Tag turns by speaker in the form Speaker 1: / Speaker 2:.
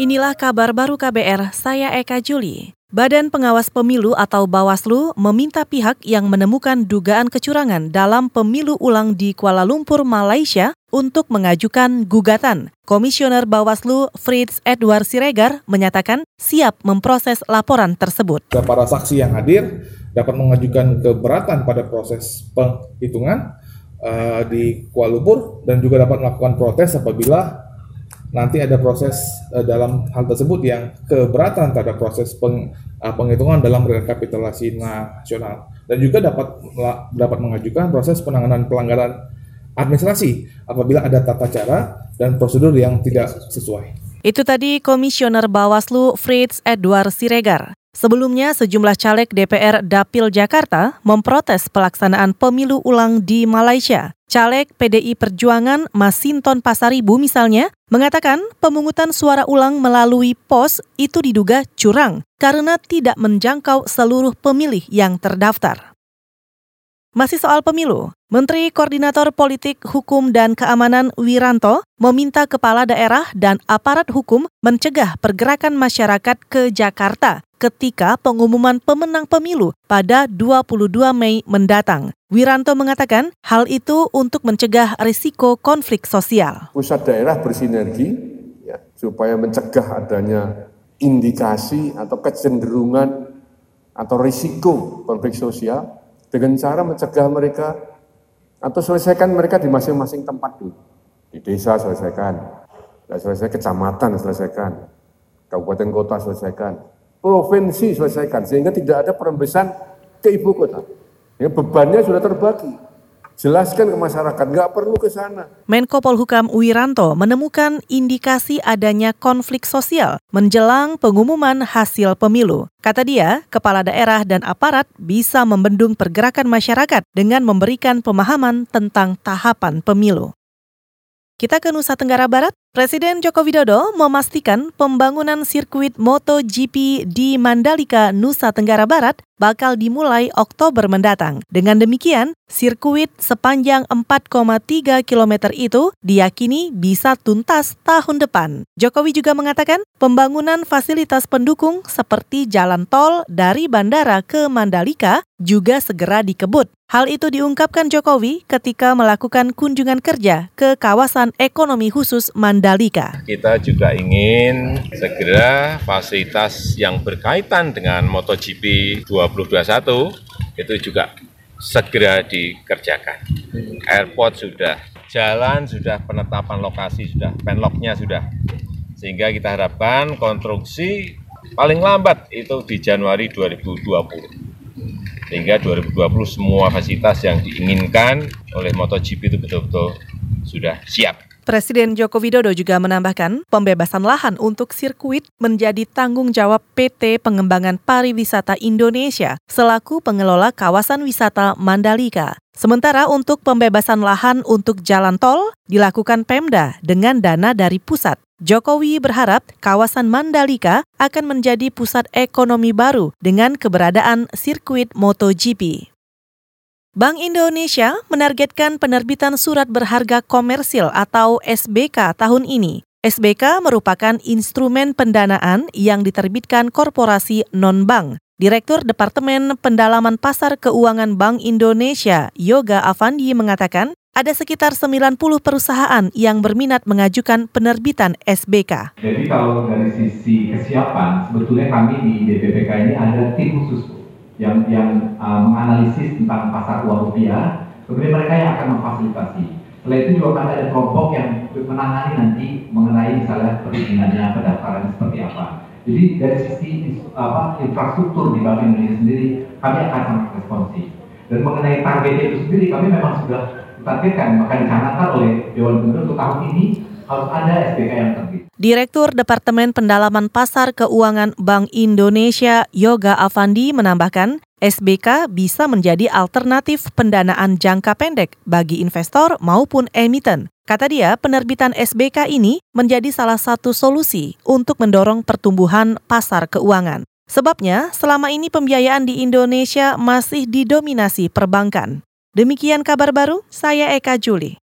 Speaker 1: Inilah kabar baru KBR, saya Eka Juli. Badan Pengawas Pemilu atau Bawaslu meminta pihak yang menemukan dugaan kecurangan dalam pemilu ulang di Kuala Lumpur, Malaysia untuk mengajukan gugatan. Komisioner Bawaslu Fritz Edward Siregar menyatakan siap memproses laporan tersebut.
Speaker 2: Para saksi yang hadir dapat mengajukan keberatan pada proses penghitungan uh, di Kuala Lumpur dan juga dapat melakukan protes apabila nanti ada proses uh, dalam hal tersebut yang keberatan terhadap proses peng, uh, penghitungan dalam rekapitulasi nasional dan juga dapat dapat mengajukan proses penanganan pelanggaran administrasi apabila ada tata cara dan prosedur yang tidak sesuai.
Speaker 1: Itu tadi Komisioner Bawaslu Fritz Edward Siregar. Sebelumnya, sejumlah caleg DPR Dapil Jakarta memprotes pelaksanaan pemilu ulang di Malaysia. Caleg PDI Perjuangan Masinton Pasaribu misalnya mengatakan pemungutan suara ulang melalui pos itu diduga curang karena tidak menjangkau seluruh pemilih yang terdaftar. Masih soal pemilu, Menteri Koordinator Politik, Hukum, dan Keamanan Wiranto meminta kepala daerah dan aparat hukum mencegah pergerakan masyarakat ke Jakarta ketika pengumuman pemenang pemilu pada 22 Mei mendatang. Wiranto mengatakan hal itu untuk mencegah risiko konflik sosial.
Speaker 3: Pusat daerah bersinergi ya, supaya mencegah adanya indikasi atau kecenderungan atau risiko konflik sosial dengan cara mencegah mereka atau selesaikan mereka di masing-masing tempat dulu. Di desa selesaikan, selesai kecamatan selesaikan, kabupaten kota selesaikan, provinsi selesaikan sehingga tidak ada perembesan ke ibu kota. Ya, bebannya sudah terbagi. Jelaskan ke masyarakat, nggak perlu ke sana.
Speaker 1: Menko Polhukam Wiranto menemukan indikasi adanya konflik sosial menjelang pengumuman hasil pemilu. Kata dia, kepala daerah dan aparat bisa membendung pergerakan masyarakat dengan memberikan pemahaman tentang tahapan pemilu. Kita ke Nusa Tenggara Barat. Presiden Joko Widodo memastikan pembangunan sirkuit MotoGP di Mandalika, Nusa Tenggara Barat bakal dimulai Oktober mendatang. Dengan demikian, sirkuit sepanjang 4,3 km itu diyakini bisa tuntas tahun depan. Jokowi juga mengatakan pembangunan fasilitas pendukung seperti jalan tol dari bandara ke Mandalika juga segera dikebut. Hal itu diungkapkan Jokowi ketika melakukan kunjungan kerja ke kawasan ekonomi khusus Mandalika.
Speaker 4: Kita juga ingin segera fasilitas yang berkaitan dengan MotoGP 2021 itu juga segera dikerjakan. Airport sudah, jalan sudah, penetapan lokasi sudah, penlocknya sudah. Sehingga kita harapkan konstruksi paling lambat itu di Januari 2020 sehingga 2020 semua fasilitas yang diinginkan oleh MotoGP itu betul-betul sudah siap.
Speaker 1: Presiden Joko Widodo juga menambahkan pembebasan lahan untuk sirkuit menjadi tanggung jawab PT Pengembangan Pariwisata Indonesia selaku pengelola kawasan wisata Mandalika. Sementara untuk pembebasan lahan untuk jalan tol dilakukan Pemda dengan dana dari pusat. Jokowi berharap kawasan Mandalika akan menjadi pusat ekonomi baru dengan keberadaan sirkuit MotoGP. Bank Indonesia menargetkan penerbitan surat berharga komersil atau SBK tahun ini. SBK merupakan instrumen pendanaan yang diterbitkan korporasi non-bank. Direktur Departemen Pendalaman Pasar Keuangan Bank Indonesia, Yoga Avandi mengatakan, ada sekitar 90 perusahaan yang berminat mengajukan penerbitan SBK.
Speaker 5: Jadi kalau dari sisi kesiapan, sebetulnya kami di DPPK ini ada tim khusus yang yang uh, menganalisis tentang pasar uang rupiah, kemudian mereka yang akan memfasilitasi. Setelah itu juga akan ada kelompok yang menangani nanti mengenai misalnya perizinannya, pendaftaran seperti apa. Jadi dari sisi apa, infrastruktur di Bank Indonesia sendiri, kami akan sangat responsif. Dan mengenai targetnya itu sendiri, kami memang sudah ditargetkan maka dicanangkan oleh Dewan Gubernur untuk tahun ini harus ada SBK yang terbit.
Speaker 1: Direktur Departemen Pendalaman Pasar Keuangan Bank Indonesia Yoga Avandi menambahkan, SBK bisa menjadi alternatif pendanaan jangka pendek bagi investor maupun emiten. Kata dia, penerbitan SBK ini menjadi salah satu solusi untuk mendorong pertumbuhan pasar keuangan. Sebabnya, selama ini pembiayaan di Indonesia masih didominasi perbankan. Demikian kabar baru, saya Eka Juli.